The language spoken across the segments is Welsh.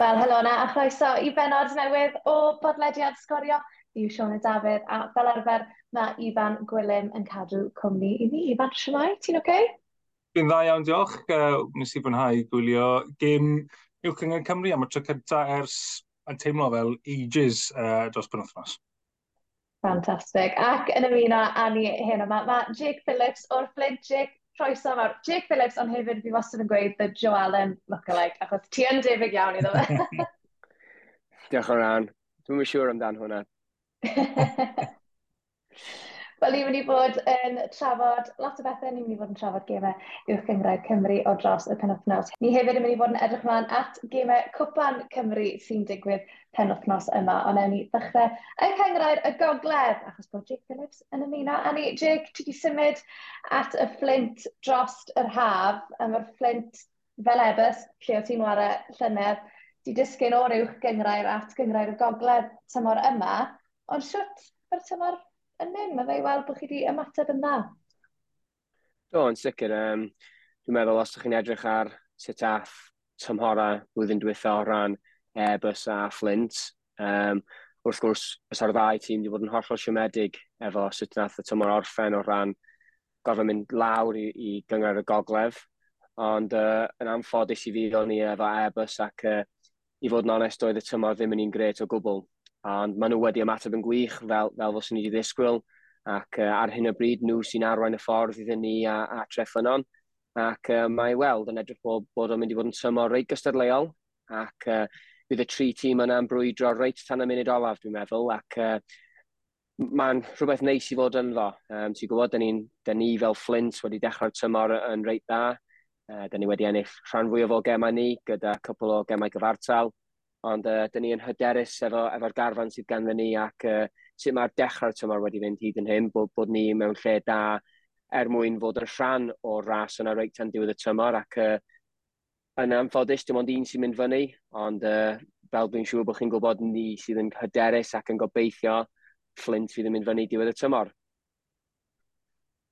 Wel, helo na, a chroeso i benod newydd o bodlediad sgorio. Fi yw Siona Dafydd, a fel arfer, mae Ifan Gwilym yn cadw cwmni i ni. Ifan, siwmai, ti'n oce? Okay? Dwi'n dda iawn, diolch. Uh, nes i fwynhau gwylio gym Uwch Cyngor Cymru am y tro cynta ers yn teimlo fel ages uh, dros penwthnos. Fantastic. Ac yn ymuno â ni hyn yma, mae Jake Phillips o'r Flint. Jake, croeso mawr. Jake Phillips, ond hefyd fi wastad yn gweud the Joe Allen lookalike, achos ti yn debyg iawn iddo fe. Diolch o ran. Dwi'n siŵr amdan hwnna. Wel, ni'n mynd i fod yn trafod lot o bethau. Ni'n mynd i fod yn trafod gemau uwch gyngraedd Cymru o dros y penwthnos. Ni hefyd yn mynd i fod yn edrych mlaen at gemau Cwpan Cymru sy'n digwydd penwthnos yma. Ond ewn ni ddechrau y Nghyngrair y Gogledd, achos bod Jake Phillips yn ymuno. A ni, Jake, ti wedi symud at y Flint drost yr haf. A mae'r Flint fel ebys, lle o ti'n wario llynedd, di disgyn o'r uwch gyngrair at gyngrair y Gogledd tymor yma. Ond siwt, mae'r tymor yn mynd? Mae fe i weld bod chi wedi ymateb yn dda. Do, yn sicr. Um, dwi'n meddwl os ydych chi'n edrych ar sut ath tymhora blwyddyn diwetha o ran Airbus a Flint, um, wrth gwrs, os ar ddau tîm wedi bod yn hollol siomedig efo sut nath y tymor orffen o ran gofyn mynd lawr i, i gyngor y gogledd. Ond uh, yn anffodus i fi, o'n ni efo Airbus ac uh, i fod yn onest, oedd y tymor ddim yn un gret o gwbl. Ond maen nhw wedi ymateb yn gwych fel, fel fos ni wedi ddisgwyl. Ac uh, ar hyn o bryd nhw sy'n arwain y ffordd iddyn ni a, a treffynon, Ac uh, mae weld yn edrych bod, bod o'n mynd i fod yn tymor reit gystadleuol. Ac uh, bydd y tri tîm yna'n brwydro reit tan y munud olaf, dwi'n meddwl. Ac uh, mae'n rhywbeth neis i fod yn ddo. Um, ti'n gwybod, dyn ni, dyn ni fel Flint wedi dechrau'r tymor yn reit dda. Uh, dyn ni wedi ennill rhan fwyaf o gemau ni, gyda cwpl o gemau gyfartal. Ond uh, dyn ni yn hyderus efo, efo'r garfan sydd ganddyn ni ac uh, sut mae'r dechrau'r tymor wedi fynd hyd yn hyn, bod, bod ni mewn lle da er mwyn fod yn rhan o'r ras yna reit tan diwedd y tymor ac uh, yn amffodus dim ond un sy'n mynd fyny, ond uh, fel dwi'n siŵr bod chi'n gwybod ni sydd yn hyderus ac yn gobeithio Flint fydd yn mynd fyny diwedd y tymor.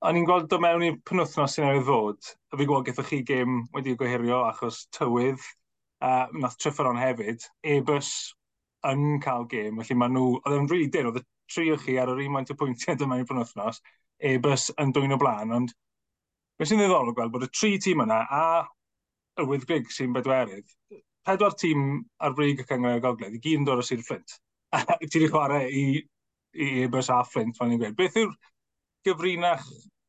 O'n i'n gweld do mewn i'r penwthnos sy'n ei ddod, a fi gweld gyda chi gêm wedi gwehirio achos tywydd, a nath Trifferon hefyd, Ebus yn cael gêm, felly maen nhw, oedd yn rili really dyn, oedd y tri o chi ar yr un maint o pwyntiau dyma i'r penwthnos, Ebus yn dwy'n o blaen, ond beth sy'n ddiddorol gweld bod y tri tîm yna a y wyddgrig sy'n bedwerydd, pedwar tîm ar brig y cyngor y gogledd, i gyd yn dod o Sir Flint. ti wedi chwarae i, i Ebus a Flint, fan i'n gweud. Beth yw'r gyfrinach,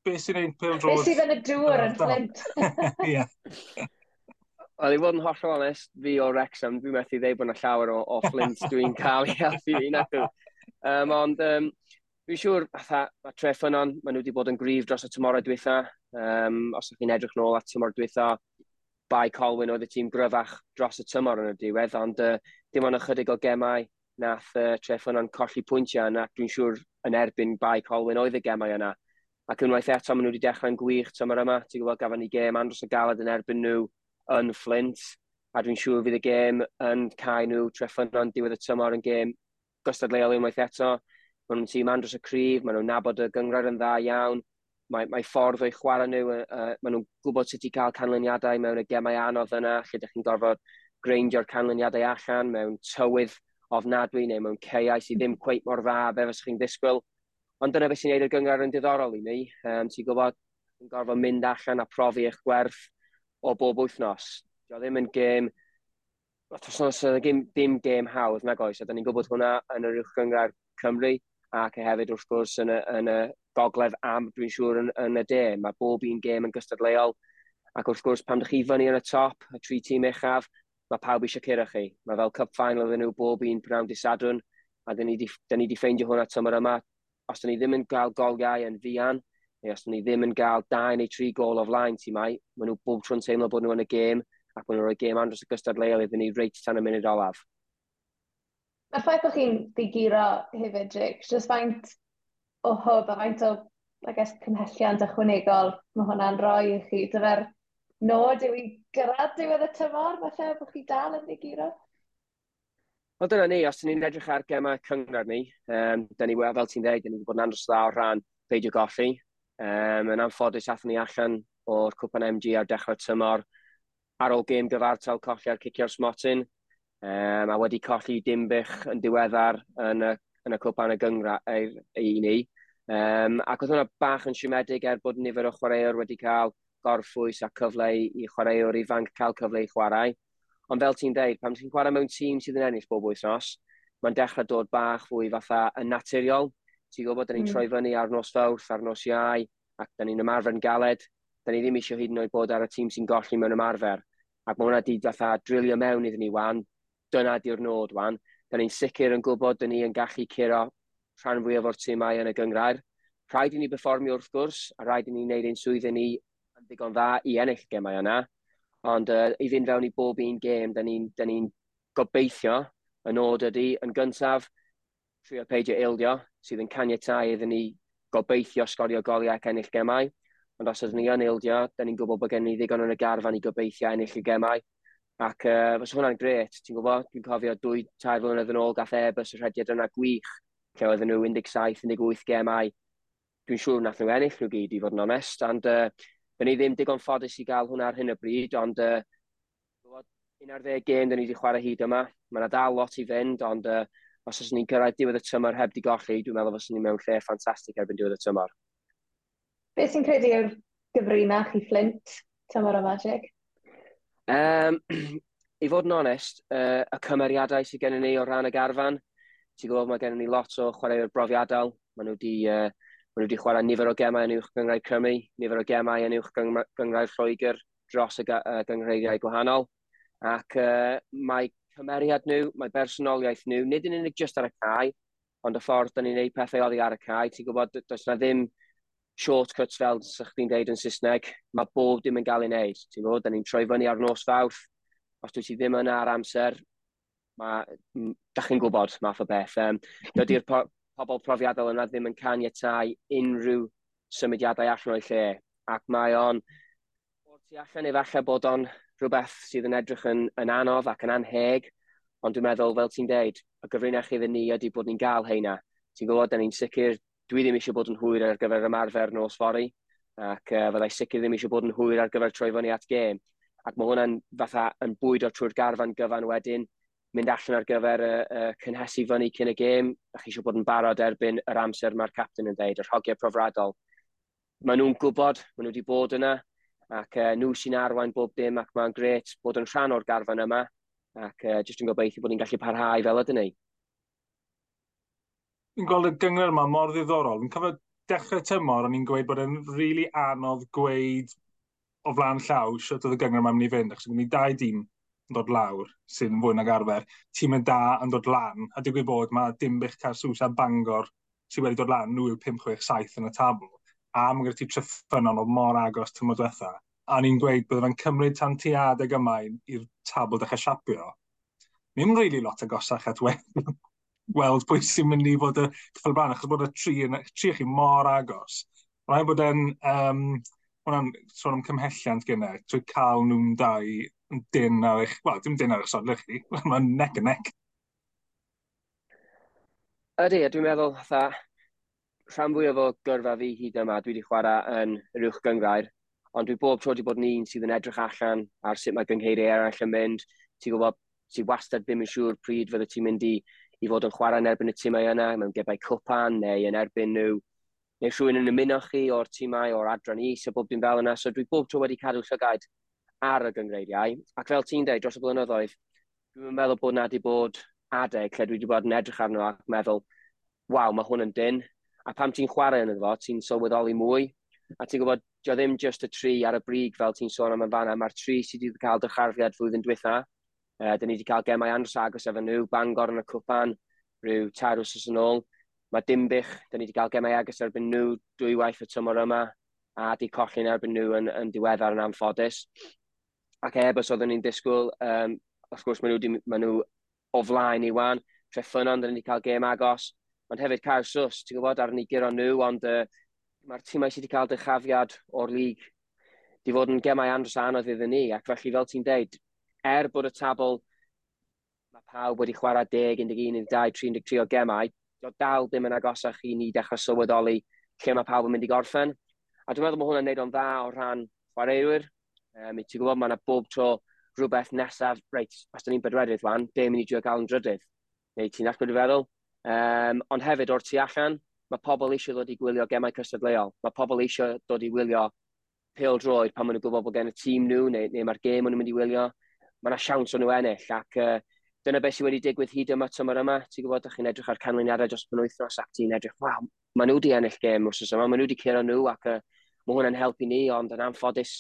beth sy'n ein pildrod? Beth sydd yn y dŵr yn Flint? Ie. Wel, i fod yn holl onest, fi o Wrexham, dwi'n methu ddeud bod yna llawer o, o Flint dwi'n cael ei helpu fi na. Um, ond um, dwi'n siŵr, fatha, mae tre ffynon, maen nhw wedi bod yn grif dros y tymorau diwetha. Um, os ydych chi'n edrych nôl at tymor diwetha, Bai Colwyn oedd y tîm gryfach dros y tymor yn y diwedd, ond uh, dim ond ychydig o gemau nath uh, tre ffynon colli pwyntiau yna, dwi'n siŵr yn erbyn Bai Colwyn oedd y gemau yna. Ac unwaith eto, maen nhw wedi dechrau'n gwych tymor yma. Ti'n gwybod, gafon ni gem Andros y Galad yn erbyn nhw yn Flint, a dwi'n siŵr fydd y gêm yn cael nhw treffyno'n diwedd y tymor yn gêm gystadleol unwaith eto. Mae nhw'n tîm andros y cryf, maen nhw'n nabod y gyngor yn dda iawn, mae, mae ffordd o'i chwarae nhw, uh, maen nhw'n gwybod sut i cael canlyniadau mewn y gemau anodd yna, lle ydych chi'n gorfod greindio'r canlyniadau allan mewn tywydd ofnadwy neu mewn ceiau sydd ddim cweith mor dda be fes chi'n disgwyl. Ond dyna beth sy'n neud y gyngor yn diddorol i mi. Um, ti'n gwybod, yn gorfod mynd allan a profi eich gwerth, o bob wythnos. Dio ddim yn gêm, os oes ddim, ddim gêm hawdd nag oes, a da ni'n gwybod hwnna yn yr uwch gyngor Cymru, ac hefyd wrth gwrs yn y, yn y gogledd am, dwi'n siŵr, yn, yn y de. Mae bob un gêm yn gystadleuol, ac wrth gwrs pam ydych chi fyny yn y top, y tri tîm uchaf, mae pawb eisiau cyrra chi. Mae fel cup final iddyn nhw bob un pnawn disadwn, a da ni wedi ffeindio hwnna tymor yma. Os da ni ddim yn cael goliau yn fian, neu os ni ddim yn gael dau neu tri gol o flaen ti mai, maen nhw bob tro'n teimlo bod nhw yn y gêm, ac maen nhw'n rhoi gêm andros y gystadleuol iddyn ni reit tan y munud olaf. Mae'r ffaith bod chi'n digiro hefyd, Jake, jyst faint o hwb a faint o, I guess, cymhelliant ychwanegol mae hwnna'n rhoi i chi. Dyfer nod yw i gyrraedd diwedd y tymor, falle bod chi dal yn digiro. Wel dyna ni, os ni'n edrych ar gemau cyngor ni, um, da ni, fel ti'n dweud, da ni wedi bod yn andros dda o ran beidio goffi. Um, yn anffodus athyn ni allan o'r cwpan MG ar dechrau tymor ar ôl gêm gyfartal colli ar cicio'r smotyn. Um, a wedi colli dim bych yn diweddar yn y, yn y cwpan y gyngra ei, ei ni. Um, ac oedd hwnna bach yn siomedig er bod nifer o chwaraewr wedi cael gorffwys a cyfle i chwaraewr ifanc cael cyfle i chwarae. Ond fel ti'n deud, pam ti'n chwarae mewn tîm sydd yn ennill bob wythnos, mae'n dechrau dod bach fwy fatha yn naturiol. Ti'n gwybod, da ni'n mm. troi fyny ar nos fawrth, ar nos iau, ac da ni'n ymarfer yn galed. Da ni ddim eisiau hyd yn oed bod ar y tîm sy'n golli mewn ymarfer. Ac mae hwnna di fatha drilio mewn iddyn ni wan. Dyna di'r nod wan. Da ni'n sicr yn gwybod da ni yn gallu curo rhan fwyaf o'r tîmau yn y gyngrair. Rhaid i ni performio wrth gwrs, a rhaid i ni wneud ein swydd i ni yn ddigon dda i ennill gemau yna. Ond uh, i fynd fewn i bob un gêm, da ni'n ni gobeithio yn nod ydy, yn gyntaf, trio peidio ildio, sydd yn caniatau iddyn ni gobeithio sgorio goliau ac ennill gemau. Ond os ydyn ni yn ildio, da ni'n gwybod bod gen ni ddigon yn y garfan i gobeithio ennill y gemau. Ac uh, fysa hwnna'n gret, ti'n gwybod, dwi'n cofio dwy, tair flynedd yn ôl gath Airbus y rhediad yna gwych, lle oedden nhw 17-18 gemau. Dwi'n siŵr nath nhw ennill nhw gyd, i fod yn onest, ond uh, Fe ni ddim digon ffodus i gael hwnna ar hyn o bryd, ond uh, 11 gêm da ni wedi chwarae hyd yma. Mae yna dal lot i fynd, ond uh, os oes ni'n cyrraedd diwedd y tymor heb di golli, dwi'n meddwl fos ni'n mewn lle ffantastig erbyn diwedd y tymor. Beth sy'n credu yw'r gyfrinach i Flint, tymor o Magic? Um, I fod yn onest, uh, y cymeriadau sydd gennym ni o ran y garfan, ti'n gwybod mae gennym ni lot o chwaraewyr brofiadol, maen nhw wedi uh, Maen nhw wedi chwarae nifer o gemau yn uwch gyngrau Cymru, nifer o gemau yn uwch gyngrau Lloegr dros y gyngreiriau gwahanol. Ac uh, mae cymeriad nhw, mae bersonoliaeth nhw, nid yn unig just ar y cae, ond y ffordd da ni'n gwneud pethau oddi ar y cae, ti'n gwybod, does na ddim shortcuts fel sych chi'n deud yn Saesneg, mae bob dim yn gael ei wneud, ti'n gwybod, da ni'n troi fyny ar nos fawrth, os dwi ti ddim yna ar amser, mae, da chi'n gwybod math o beth. Um, Dydy'r po pobl profiadol yna ddim yn caniatau unrhyw symudiadau allan o'i lle, ac mae o'n, o'r tu allan efallai bod o'n rhywbeth sydd yn edrych yn, yn anodd ac yn anheg, ond dwi'n meddwl, fel ti'n deud, y gyfrinach iddyn ni ydy bod ni'n gael heina. Ti'n gwybod, da ni'n sicr, dwi ddim eisiau bod yn hwyr ar gyfer ymarfer nos fori, ac uh, fyddai sicr ddim eisiau bod yn hwyr ar gyfer troi fyny at gêm. Ac mae hwnna'n fatha yn bwyd o trwy'r garfan gyfan wedyn, mynd allan ar gyfer y, y cynhesu fyny cyn y gêm, a chi eisiau bod yn barod erbyn yr amser mae'r captain yn dweud, yr hogiau profradol. Maen nhw'n gwybod, maen nhw wedi bod yna, ac uh, nhw sy'n arwain bob dim ac mae'n gret bod yn rhan o'r garfan yma ac uh, jyst yn gobeithio bod ni'n gallu parhau fel ydyn ni. Fi'n gweld y gyngor yma mor ddiddorol. Fi'n cofio dechrau tymor, o'n i'n gweud bod e'n rili really anodd gweud o flaen llaw sut oedd y gyngor yma'n mynd i fynd, achos gen dau dîm yn dod lawr sy'n fwy nag arfer, tîm yn da yn dod lan, a digwydd bod mae Dimbych Carsws a Bangor sydd wedi dod lan nhw yw 5, 6, 7 yn y tabl a mae gyda ti tryffynol o mor agos tymor diwetha. A ni'n gweud byddai fe'n cymryd tan ti adeg yma i'r tabl dechrau siapio. Ni'n rili really lot agosach at weld, weld pwy sy'n mynd i fod y cyffel bran, achos bod y tri, tri chi mor agos. Rhaid bod e'n... Um, hwnna'n sôn am cymhelliant gyda, trwy cael nhw'n dau yn dyn ar eich... Wel, dim dyn ar eich sodlau chi, mae'n nec and nec. Ydy, dwi'n meddwl, tha, rhan fwyaf o gyrfa fi hyd yma, dwi wedi chwarae yn yr uwch gyngrair, ond dwi bob tro wedi bod ni'n sydd yn edrych allan ar sut mae gyngheiriau eraill yn mynd. Ti'n gwybod, ti wastad ddim yn siŵr pryd fydde ti'n mynd i, i fod yn chwarae yn erbyn y tîmau yna, mewn gebau cwpan neu yn erbyn nhw, neu rhywun yn ymuno chi o'r tîmau o'r adran is a bob dim fel yna. So dwi bob tro wedi cadw llygaid ar y gyngreiriau. Ac fel ti'n dweud, dros y blynyddoedd, dwi'n meddwl bod na wedi bod adeg lle dwi wedi bod yn edrych arno ac meddwl, waw, mae hwn yn dyn, A pam ti'n chwarae yn fo, ti'n sylweddoli mwy. A ti'n gwybod, dio ddim just y tri ar y brig fel ti'n sôn am y fanna. Mae'r tri sydd wedi cael dycharfiad flwyddyn diwetha. Uh, dyn ni wedi cael gemau andros agos efo nhw, Bangor yn y cwpan, rhyw tair wrth yn ôl. Mae Dimbych, dyn ni wedi cael gemau agos erbyn nhw dwy waith y tymor yma, a di colli'n erbyn nhw yn, yn diweddar yn amffodus. Ac heb os oeddwn ni'n disgwyl, um, wrth gwrs maen nhw, di, maen nhw o flaen i wan, Treffynon, dyn ni wedi cael gem agos, Ond hefyd cael sws, ti'n gwybod, ar ni nigiron nhw, ond uh, mae'r tîmau sydd wedi cael dychafiad o'r lig di fod yn gemau andros anodd iddyn ni, ac felly fel ti'n deud, er bod y tabl mae pawb wedi chwarae 10, 11, 12, 33 o gemau, do dal ddim yn agosach i ni dechrau sylweddoli lle mae pawb yn mynd i gorffen. A dwi'n meddwl bod hwnna'n neud o'n dda o ran chwaraewyr. Um, ti'n gwybod, mae yna bob tro rhywbeth nesaf, reit, os da ni'n bedwerydd fan, be mynd i drio gael yn drydydd? Neu ti'n atgwyd i feddwl? Um, ond hefyd o'r tu allan, mae pobl eisiau dod i gwylio gemau cystadleuol. Mae pobl eisiau dod i wylio pêl droed pan maen nhw'n gwybod bod gen y tîm nhw neu, neu mae'r gêm maen nhw'n mynd i wylio. Mae yna siawns o'n nhw ennill ac uh, dyna beth sydd wedi digwydd hyd yma tymor yma. Ti'n gwybod, ydych chi'n edrych ar canlyniadau dros penwythnos ac ti'n edrych, waw, maen nhw wedi ennill gêm wrth yma, maen nhw wedi curo nhw ac uh, mae hwnna'n helpu ni, ond yn anffodus,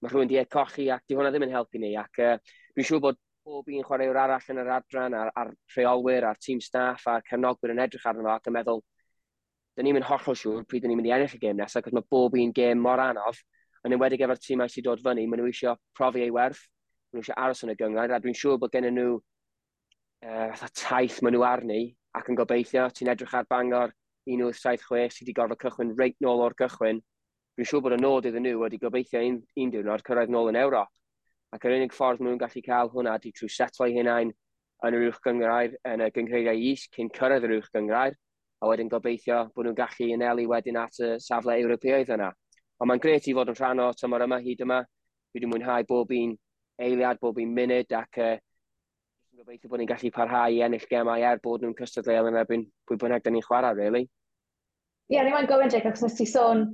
mae rhywun wedi e cochi ac di hwnna ddim yn helpu ni. Ac uh, dwi'n siŵr bod pob un chwaraewr arall yn yr adran, a'r, ar rheolwyr, a'r tîm staff, a'r cefnogwyr yn edrych arno fo, ac yn meddwl, dyn ni'n mynd hollol siŵr pryd dyn ni'n mynd i ennill y gêm nesaf, ac mae bob un gêm mor anodd, yn enwedig efo'r tîmau sydd dod fyny, maen nhw eisiau profi ei werth, maen nhw eisiau aros yn y gyngor, a dwi'n siŵr bod gen nhw uh, e, taith maen nhw arni, ac yn gobeithio, ti'n edrych ar Bangor 1876, sydd wedi gorfod cychwyn reit nôl o'r cychwyn, dwi'n siŵr bod y nod iddyn nhw wedi gobeithio un, un diwrnod cyrraedd nôl yn Ewrop ac yr unig ffordd nhw'n gallu cael hwnna ydy trwy setlo hunain yn yr uwch gyngrair yn y gyngreiriau is cyn cyrraedd yr uwch gyngrair, a wedyn gobeithio bod nhw'n gallu anelu wedyn at y safle Ewropeaidd yna. Ond mae'n gret i fod yn rhan o tymor yma hyd yma. Dwi wedi mwynhau bob un eiliad, bob un munud ac uh, gobeithio bod ni'n gallu parhau i ennill gemau er bod nhw'n cystadleol yn erbyn pwy bynnag da ni'n chwarae, really. Ie, yeah, ni'n gofyn, Jacob, achos nes ti sôn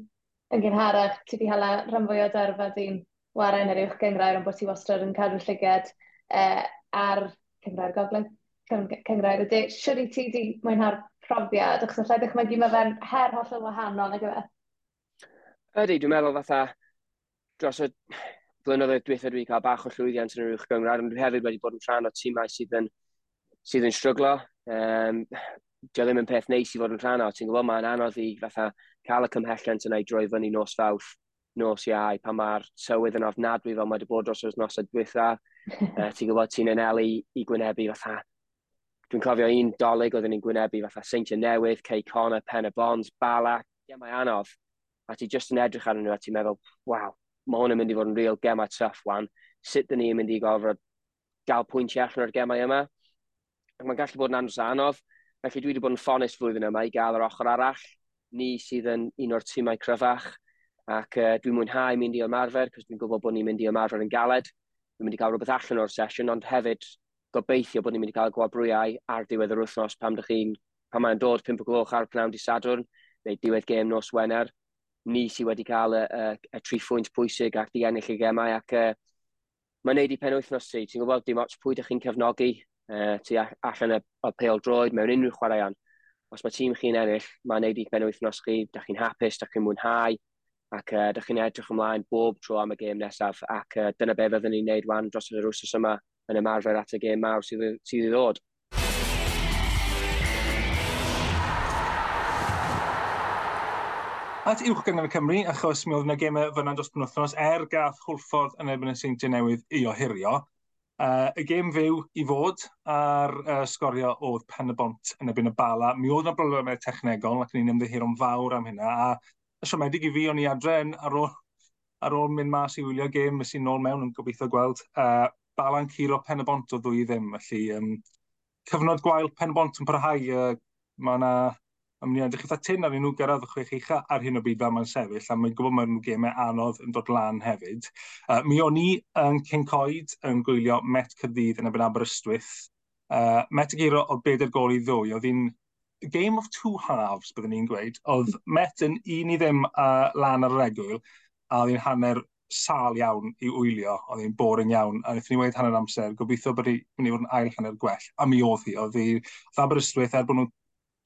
yn gynharach, ti wedi hala rhan fwy o darfa dîm waren yr uwch gyngrair ond bod ti wastad yn cadw llyged uh, ar cyngrair gogledd, cyngrair ydy. Siwr i ti di mwynhau'r profiad, achos allai ddechmygu mae fe'n her hollol wahanol, nag yma? E? Ydy, dwi'n meddwl fatha dros y blynyddoedd diwethaf dwi cael bach o llwyddiant yn yr uwch gyngrair, ond dwi hefyd wedi bod yn rhan o tîmau sydd yn, sydd yn stryglo. Um, dio ddim yn peth neis i fod yn rhan o. Ti'n gwybod, mae'n anodd i fatha cael y cymhelliant yna i droi fyny nos fawth nos iau, pan mae'r tywydd yn ofnadwy fel mae wedi bod dros nos y dwytha, uh, ti'n gwybod ti'n anelu i gwynebu fatha dwi'n cofio un dolyg oedd yn gwynebu fatha Seintia Newydd, Cey Connor, Pen y Bonds, Bala, gemau anodd. A ti just yn edrych arnyn nhw a ti'n meddwl, waw, mae hwn yn mynd i fod yn real gemau tough wan. Sut dyn ni'n mynd i gofod gael pwyntiau allan o'r gemau yma? Ac mae'n gallu bod yn andros anodd. Felly dwi wedi bod yn ffonus flwyddyn yma i gael yr ochr arall. Ni sydd yn un o'r tîmau cryfach. Ac uh, dwi'n mwynhau mynd i ymarfer, cos dwi'n gwybod bod ni'n mynd i ymarfer yn galed. Dwi'n mynd i gael rhywbeth allan o'r sesiwn, ond hefyd gobeithio bod ni'n mynd i cael gwabrwyau ar diwedd yr wythnos pam ydych chi'n pam mae'n dod 5 o gloch ar pnawn di Sadwrn, neu diwedd gêm nos Wener, ni sydd wedi cael y, y, y tri phwynt pwysig ac di ennill y gemau ac uh, mae'n neud i pen wythnos ti. Ti'n gwybod dim ots pwy ydych chi'n cefnogi uh, ti allan y, y peil droed mewn unrhyw chwaraeon. Os mae tîm chi'n ennill, mae'n neud i pen wythnos chi, da chi'n hapus, da chi'n mwynhau, ac uh, ydych chi'n edrych ymlaen bob tro am y gêm nesaf ac uh, dyna be fyddwn ni'n neud wan dros yr wsos yma yn ymarfer at y gêm mawr sydd, sydd i ddod. At uwch gynnaf y Cymru, achos mi oedd yna gemau fyna dros penwthnos er gath Hwlffordd yn erbyn y seintiau newydd i ohirio. Uh, y gêm fyw i fod ar uh, sgorio oedd Pen y Bont yn ebyn y bala. Mi oedd yna broblemau technegol ac ni'n ymddihir o'n fawr am hynna, a siomedig i fi, o'n i adren ar ôl, ar ôl mynd mas i wylio gêm, ys i'n nôl mewn yn gobeithio gweld. Uh, Balan Ciro Pen y Bont o ddwy ddim, felly um, cyfnod gwael Pen y Bont yn parhau. Uh, mae yna ymwneud â tyn arnyn nhw gyrraedd y chwech eicha ar hyn o byd fel mae'n sefyll, a mae'n gwybod mae'n gemau anodd yn dod lan hefyd. Uh, mi o'n i yn Cencoed yn gwylio Met Cyrdydd yn ebyn Aberystwyth. Uh, Met y Geiro o bedair gol i ddwy, oedd hi'n game of two halves, byddwn ni'n gweud, oedd Met yn un i ddim uh, lan ar yr egwyl, a oedd hi'n hanner sal iawn i wylio, oedd hi'n boring iawn, a wnaethon ni wedi hanner amser, gobeithio bod hi'n mynd i fod yn ail hanner gwell, a mi oedd hi, oedd hi, oedd Aberystwyth, er bod nhw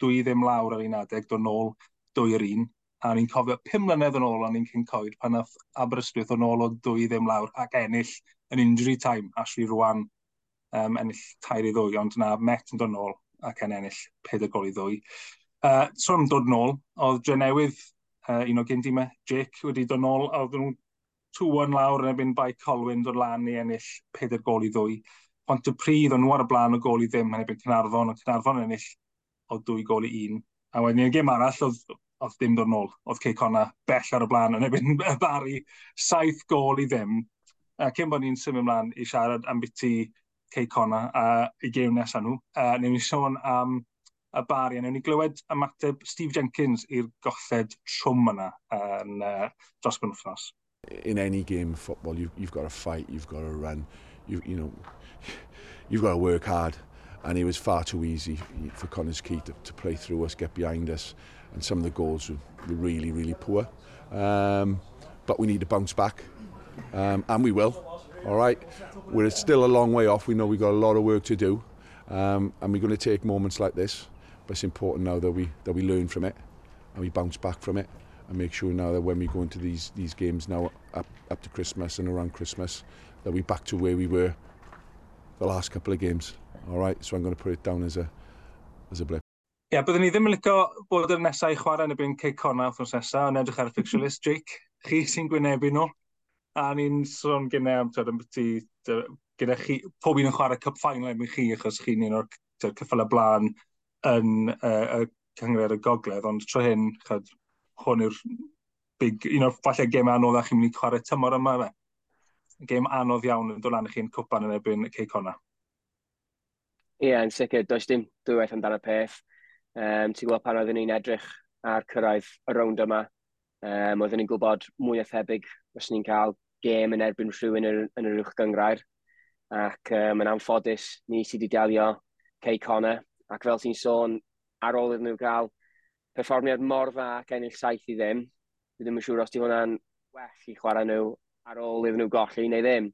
dwy ddim lawr ar un adeg, do nôl dwy yr un, a ni'n cofio pum mlynedd yn ôl o'n i'n cyn coed pan nath Aberystwyth o'n ôl o dwy ddim lawr ac ennill yn injury time, Ashley Rwan um, ennill tair i ddwy, ond na Met yn dod nôl ac yn ennill 4 gol i ddwy. Uh, so am dod nôl, oedd Drenewydd, uh, un o gyndi gyndymau, e, Jake, wedi dod nôl, a oedd nhw'n tŵan lawr yn ebyn bai Colwyn dod lan i ennill 4 gol i ddwy. Pont y pryd, o'n nhw ar y blaen o gol i ddim yn ebyn Cynarfon, ond Cynarfon yn ennill o dwy gol i un. A wedyn i'r gym arall, oedd, oedd dim dod nôl. Oedd Ceicona bell ar y blaen yn ebyn Bari, saith gol i ddim. A cyn bod ni'n symud ymlaen i siarad am biti Cey Connor a i gewn nesaf nhw. Uh, newn ni sôn am y bari, a newn ni glywed ymateb Steve Jenkins i'r golled trwm yna yn uh, dros byn. In any game of football, you've, you've got to fight, you've got to run, you, you know, you've got to work hard. And it was far too easy for Connors Key to, to play through us, get behind us, and some of the goals were, were really, really poor. Um, but we need to bounce back, um, and we will all right? We're still a long way off. We know we've got a lot of work to do, um, and we're going to take moments like this. But it's important now that we that we learn from it and we bounce back from it and make sure now that when we go into these these games now up up to Christmas and around Christmas that we back to where we were the last couple of games. All right, so I'm going to put it down as a as a blip. Ie, yeah, byddwn ni ddim yn licio bod yr nesau i chwarae yn y byn Cey Cornell wrth nesaf, ond edrych ar y fixture list, Jake, chi sy'n gwynebu nhw. A ni'n sôn gyda am, tyd, ambyti, gyda chi, pob un yn chwarae cup final am chi, achos chi'n un o'r cyffel y blaen yn uh, y cyngred y gogledd, ond tro hyn, chyd, hwn yw'r big, un o'r falle gem anodd a chi'n mynd i chwarae tymor yma fe. Gem anodd iawn yn dod lan i chi'n cwpan yn erbyn y Ceicona. Ie, yeah, yn sicr, does dim dwywaith amdano peth. Um, ti'n gweld pan oeddwn ni'n edrych ar cyrraedd y rownd yma, um, oeddwn ni'n gwybod mwy o thebyg os ni'n cael gêm yn erbyn rhywun yn, yn yr uwch gyngrair. Ac um, yn anffodus, ni sydd wedi delio Cey Connor. Ac fel ti'n sôn, ar ôl iddyn nhw gael perfformiad mor dda ac ennill saith i ddim, dwi ddim yn siŵr os di hwnna'n well i chwarae nhw ar ôl iddyn nhw golli neu ddim.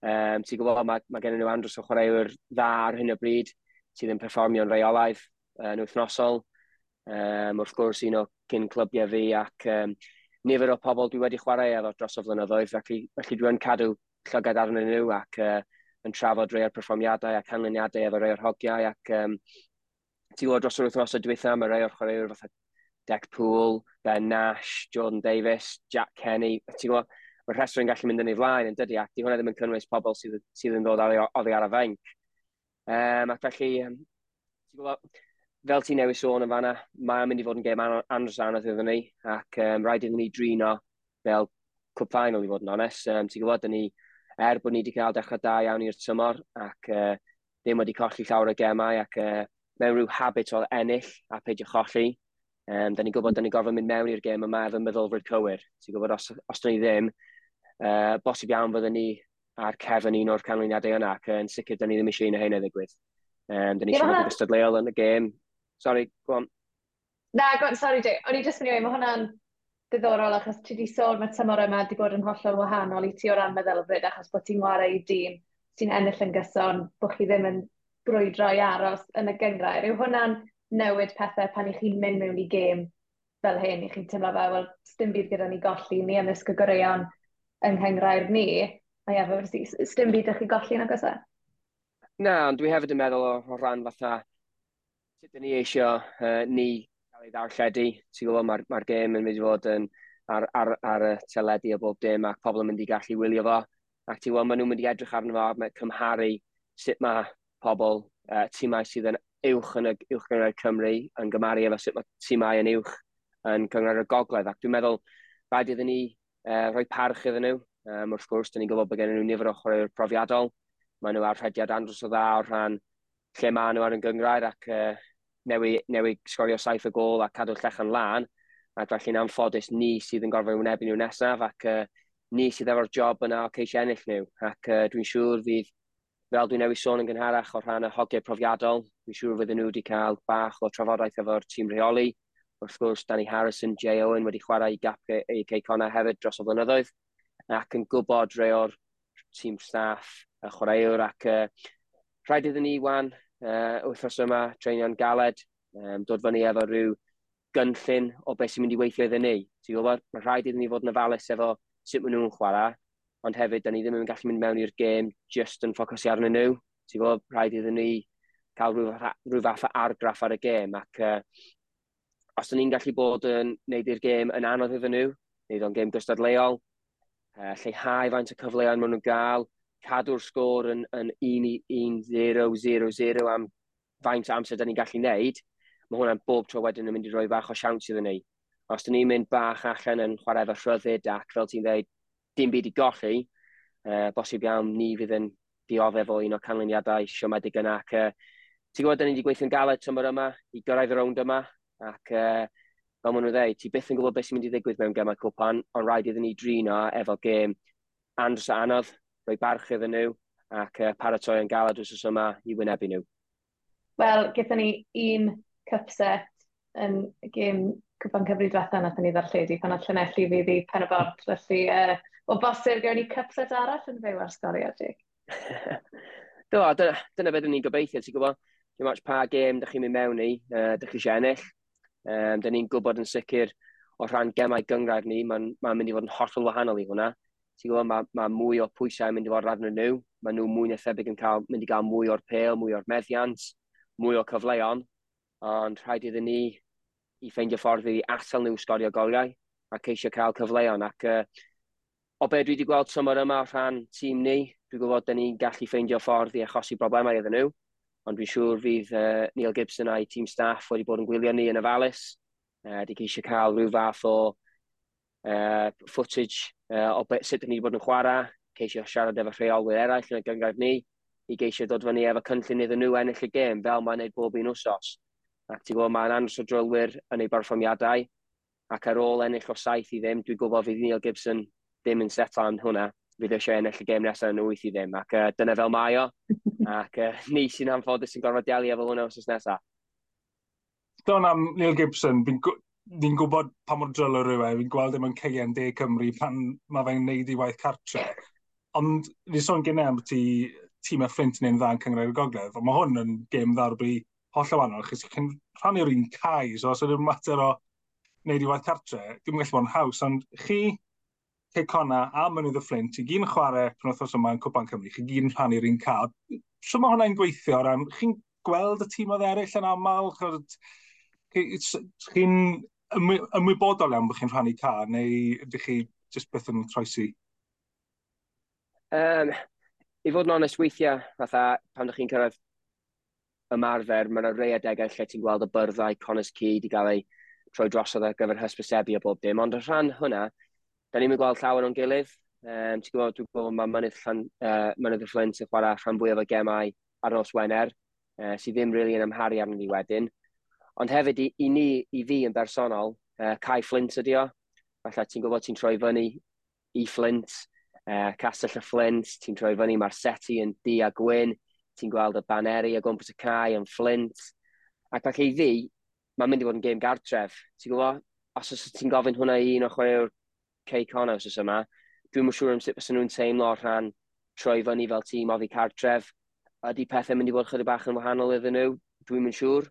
Um, ti'n gwybod, mae, mae gen nhw andros o chwaraewyr dda ar hyn o bryd sydd yn perfformio'n reolaidd yn wythnosol. Um, wrth gwrs, un o cyn clybiau fi ac um, nifer o pobl dwi wedi chwarae efo dros o flynyddoedd, felly, felly dwi yn cadw llygad arnyn nhw ac uh, yn trafod rei o'r perfformiadau ac canlyniadau efo rei o'r hogiau ac um, ti gwybod dros yr wythnos y diwethaf mae rei o'r chwaraewyr fatha Deck Pool, Ben Nash, Jordan Davis, Jack Kenny, ti'n gwybod, mae'r rhestr yn gallu mynd yn ei flaen yn dydi ac di hwnna ddim yn cynnwys pobl sydd, sydd yn dod oddi ar y fenc. Um, ac felly, um, ti'n gwybod, fel ti newid sôn yn fanna, mae'n mynd i fod yn gêm andros anodd iddyn ni, ac um, rhaid iddyn ni drino fel cwp final i fod yn onest. Um, ti'n gwybod, ni, er bod ni wedi cael dechrau da iawn i'r tymor, ac uh, ddim wedi colli llawer o gemau, ac uh, mewn rhyw habit o ennill a peidio cholli, um, da ni'n gwybod da ni'n gorfod mynd mewn i'r gêm yma efo meddylfryd cywir. Ti'n gwybod, os, os da ni ddim, uh, bosib iawn fydden ni ar cefn un o'r canlyniadau yna, ac yn sicr da ni ddim eisiau un o hyn o ddigwydd. Um, da ni eisiau bod yn gystadleuol yn y gêm, Sorry, go on. Na, go on, sorry, Jay. O'n i jyst mynd i weid, mae hwnna'n diddorol achos ti wedi sôn mae tymor yma wedi bod yn hollol wahanol i ti o ran meddylfryd achos bod ti'n wario i dîm, sy'n ennill yn gyson, bod chi ddim yn brwydro i aros yn y gyngrair. Yw hwnna'n newid pethau pan i chi'n mynd mewn i gêm fel hyn, i chi'n teimlo fel, wel, dim byd gyda ni golli, ni ymysg y goreion yng nghyngrair ni, a ie, e dim byd ydych chi golli yn agos e? Na, ond dwi hefyd yn meddwl o, o ran fatha sut ni eisiau uh, ni cael ei ddarlledu. Ti'n gwybod, mae'r ma gêm yn mynd i fod yn ar, ar, ar y teledu o bob dim ac pobl yn mynd i gallu wylio fo. Ac ti'n gwybod, maen nhw'n mynd i edrych arno fo, mae cymharu sut mae pobl, uh, tîmau sydd yn uwch yn y uwch gyngor Cymru yn gymaru efo sut mae tîmau yn uwch yn cyngor y gogledd. Ac dwi'n meddwl, rhaid iddyn ni uh, rhoi parch iddyn nhw. Um, wrth gwrs, dyn ni'n gwybod bod gen nhw nifer o chwaraewyr profiadol. Maen nhw ar rhediad andros o dda o rhan lle maen nhw ar yn gyngrair ac uh, newid, newid sgorio saith o gol a cadw llechen lan, a felly'n anffodus ni sydd yn gorfod wynebu nhw nesaf, ac uh, ni sydd efo'r job yna o ceisio ennill nhw, ac uh, dwi'n siŵr fydd, fel dwi'n newid sôn yn gynharach o rhan y hogiau profiadol, dwi'n siŵr fydden nhw wedi cael bach o trafodaeth efo'r tîm rheoli, wrth gwrs Danny Harrison, Jay Owen wedi chwarae i gap ei ceicona hefyd dros o flynyddoedd, ac yn gwybod rei o'r tîm staff, y chwaraewr, ac uh, rhaid iddyn ni wan uh, wythnos yma, treinio'n galed, um, dod fyny efo rhyw gynllun o beth sy'n mynd i weithio iddyn ni. Ti'n gwybod, mae rhaid iddyn ni fod yn ofalus efo sut maen nhw'n chwarae, ond hefyd, da ni ddim yn gallu mynd mewn i'r gêm just yn ffocosi arnyn nhw. Ti'n gwybod, rhaid iddyn ni cael rhyw, rhyw fath o argraff ar y gêm, ac uh, os da ni'n gallu bod yn neud i'r gêm yn anodd iddyn nhw, neud o'n gêm gystadleuol, uh, lleihau faint o cyfleoedd maen nhw'n gael, cadw'r sgôr yn, yn 1-0-0-0 am faint o amser da ni'n gallu wneud, mae hwnna'n bob tro wedyn yn mynd i roi bach o siawns iddyn ni. Os da ni'n mynd bach allan yn chwarae chwareddau rhyddid ac fel ti'n dweud, dim byd i golli, uh, bosib iawn ni fydd yn dioddef o un o canlyniadau siomedig yna. Ac, uh, ti'n gwybod, da ni wedi gweithio'n galed tymor yma, i gyrraedd y rownd yma, ac uh, fel maen nhw'n dweud, ti byth yn gwybod beth sy'n mynd i ddigwydd mewn gemau cwpan, ond rhaid iddyn ni drino efo gêm andros o anodd, rhoi barch iddyn nhw ac uh, paratoi yn galad wrth yma i wynebu nhw. Wel, gyda ni un cup set yn gêm Cwpan cyfri diwetha nath ni ddarlledu pan oedd Llanelli fi ddi pen y bord. Felly, uh, o bosib gawn ni cup set arall yn fyw ar sgoriad i. Do, dyna, dyna beth ni'n gobeithio, ti'n gwybod? Dwi'n match pa gêm dych chi'n mynd mewn i, uh, dych chi eisiau ennill. Um, dyna ni'n gwybod yn sicr o rhan gemau gyngrair ni, mae'n ma mynd i fod yn hollol wahanol i hwnna ti'n gwybod, mae ma mwy o pwysau yn mynd i fod arnyn nhw. Mae nhw mwy na thebyg yn cael, mynd i gael mwy o'r pêl, mwy o'r meddiant, mwy o cyfleon. Ond rhaid iddyn ni i ffeindio ffordd i asal nhw sgorio goliau a ceisio cael cyfleon. Ac uh, o be dwi wedi gweld tymor yma o rhan tîm ni, dwi'n gwybod da ni'n gallu ffeindio ffordd i achosi broblemau iddyn nhw. Ond dwi'n siŵr fydd uh, Neil Gibson a'i tîm staff wedi bod yn gwylio ni yn y falus. Uh, di ceisio cael rhyw fath o uh, footage uh, o beth sut ni wedi bod yn chwarae, ceisio siarad efo rheolwyr eraill yn y gyngor ni, i geisio dod fyny efo cynllun iddyn nhw ennill y gêm fel mae'n neud bob un wsos. Ac ti'n gwybod, mae'n andros o drylwyr yn ei barfformiadau, ac ar ôl ennill o saith i ddim, dwi'n gwybod fydd Neil Gibson ddim yn set on hwnna, fydd eisiau ennill y gêm nesaf yn wyth i ddim, ac uh, dyna fel mae o, ac uh, ni sy'n anffodus yn gorfod dialu efo hwnna wrth nesaf. Don am Neil Gibson, fi'n ni'n gwybod pa mor drylwyr yw e, fi'n gweld ddim yn ceien de Cymru pan mae fe'n neud i waith cartre. Ond fi sôn gen am ti tîm y ffrint neu'n dda yn cyngred y gogledd, ond mae hwn yn gêm ddarblu holl o wahanol, chys chi'n rhannu'r un cae, so os ydyw'n mater o wneud i waith cartre, dim gallu bod yn haws, ond chi, Cei Cona a Mynydd y Fflint, i gyn chwarae penwthos yma yn Cwpan Cymru, chi gyn rhannu'r un cad. So mae hwnna'n gweithio o ran, chi'n gweld y tîm oedd eraill yn aml, chi'n ymwy, ymwybodol iawn bod chi'n rhannu car, neu ydych chi just beth yn troesi? Um, I fod yn onest weithiau, fatha pan ydych chi'n cyrraedd ymarfer, mae yna rei adegau lle ti'n gweld y byrddau Connors Key wedi cael ei troi drosodd ar gyfer hysbysebu a bob dim, ond y rhan hwnna, da ni'n mynd gweld llawer o'n gilydd. Um, ti'n gwybod, dwi'n gwybod mae Mynydd, Llan, uh, Mynydd y Flint yn chwarae rhan fwyaf o gemau ar nos Wener, uh, sydd ddim really yn amharu arnyn ni wedyn. Ond hefyd i, i ni, i fi yn bersonol, uh, Kai Flint ydi o. Falle ti'n gwybod ti'n troi fyny i Flint, uh, Castell y Flint, ti'n troi fyny Marsetti yn di a gwyn, ti'n gweld y baneri a gwmpas y cae yn Flint. Ac ac i fi, mae'n mynd i fod yn gêm gartref. Ti'n gwybod, os, os ti'n gofyn hwnna i un o chwaraewr Cey Connors os yma, dwi'n mwyn siŵr am sut bys nhw'n teimlo rhan troi fyny fel tîm ofi cartref. Ydy pethau mynd i fod chydig bach yn wahanol iddyn nhw? Dwi'n mynd siŵr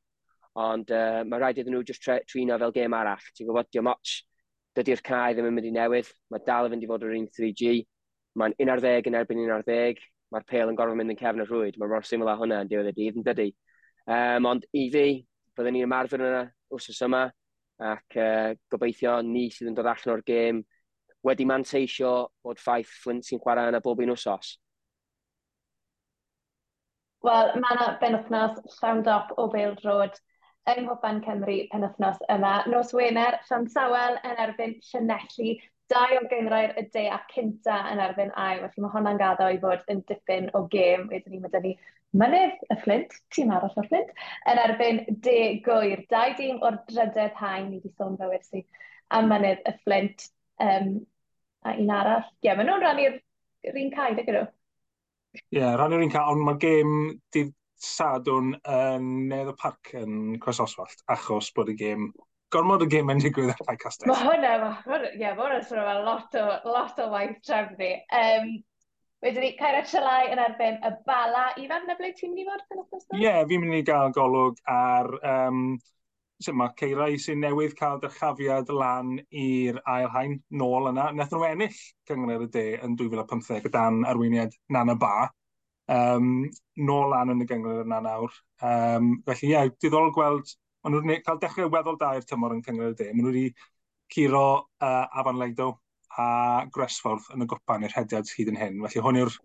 ond uh, mae rhaid iddyn nhw just trino fel gêm arall. Ti'n gwybod, diolch moch. Dydy'r cae ddim yn mynd i newydd. Mae dal yn mynd i fod yr un 3G. Mae'n 11 yn erbyn 11. Mae'r pel yn gorfod mynd yn cefn y rhwyd. Mae mor syml â hwnna yn diwedd y dydd yn dydy. Um, ond i fi, byddwn ni'n ymarfer yna wrth yma. Ac uh, gobeithio ni sydd yn dod allan o'r gêm wedi manteisio bod ffaith Flint sy'n chwarae yna bob un wsos. Wel, mae yna benwthnos llawn dop o Bale Road yng Nghwpan Cymru penwthnos yma. Nos Wener, Sian Sawel yn erbyn Llanelli, dau o gyngrau'r y de a cynta yn erbyn ai, felly mae hwnna'n gaddo i fod yn dipyn o gêm. Wedyn ni, mae dyn ni mynydd y Flint, tîm arall o'r Flint, yn erbyn de gwyr. Dau dîm o'r drydedd hain, ni wedi sôn fel wersi, a mynydd y Flint. Um, a un arall. Ie, yeah, maen nhw'n rannu'r un caid, dy gydw? Ie, yeah, rannu'r un caid, ond mae gêm dydd Sadwn yn Nedd y Parc yn Cwrs Oswallt, achos bod y gêm gormod y gêm yn digwydd ar Pai Castell. Mae hwnna, ie, yeah, mae hwnna'n sôn am lot o, lot o waith trefnu. Um, Wedyn ni, Caira Sialai yn erbyn y bala. Ifan, na ble ti'n mynd i fod? Ie, yeah, fi'n mynd i gael golwg ar... Um, so mae Ceirau sy'n newydd cael dyrchafiad lan i'r ailhain nôl yna. Nethon nhw ennill cyngor y de yn 2015 gyda'n arweiniad Nana Ba um, nôl lan yn y gyngor yna nawr. Um, felly, ie, yeah, diddorol gweld, maen nhw'n cael dechrau weddol da i'r tymor yn cyngor y de. Maen nhw wedi curo uh, Afan Legdo a Gresfordd yn y gwpan i'r hediad hyd yn hyn. Felly, hwn yw'r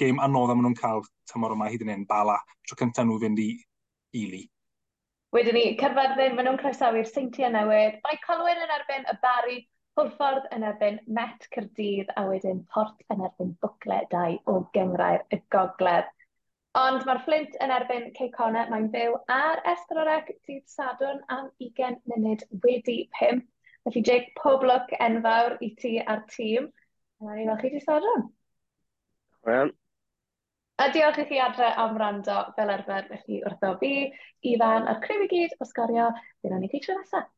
gêm anodd maen nhw'n cael tymor yma hyd yn hyn, bala, tro cyntaf nhw fynd i Ili. Wedyn ni, cerfad maen nhw'n croesawu'r seintiau newydd. Mae Colwyn yn erbyn y Bari Porffordd yn erbyn Met Cyrdydd a wedyn Port yn erbyn Bwcle 2 o gyngrair y Gogledd. Ond mae'r Flint yn erbyn Ceicona, mae'n byw ar Esbrorec dydd Sadwrn am 20 munud wedi 5. Felly Jake, pob lwc enfawr i ti a'r tîm. Yna ni fel chi dydd Sadwrn. Wel. A diolch i chi adre am rando fel arfer, felly wrtho fi, Ifan a'r criw i gyd o sgorio. Dyna ni chi tro nesaf.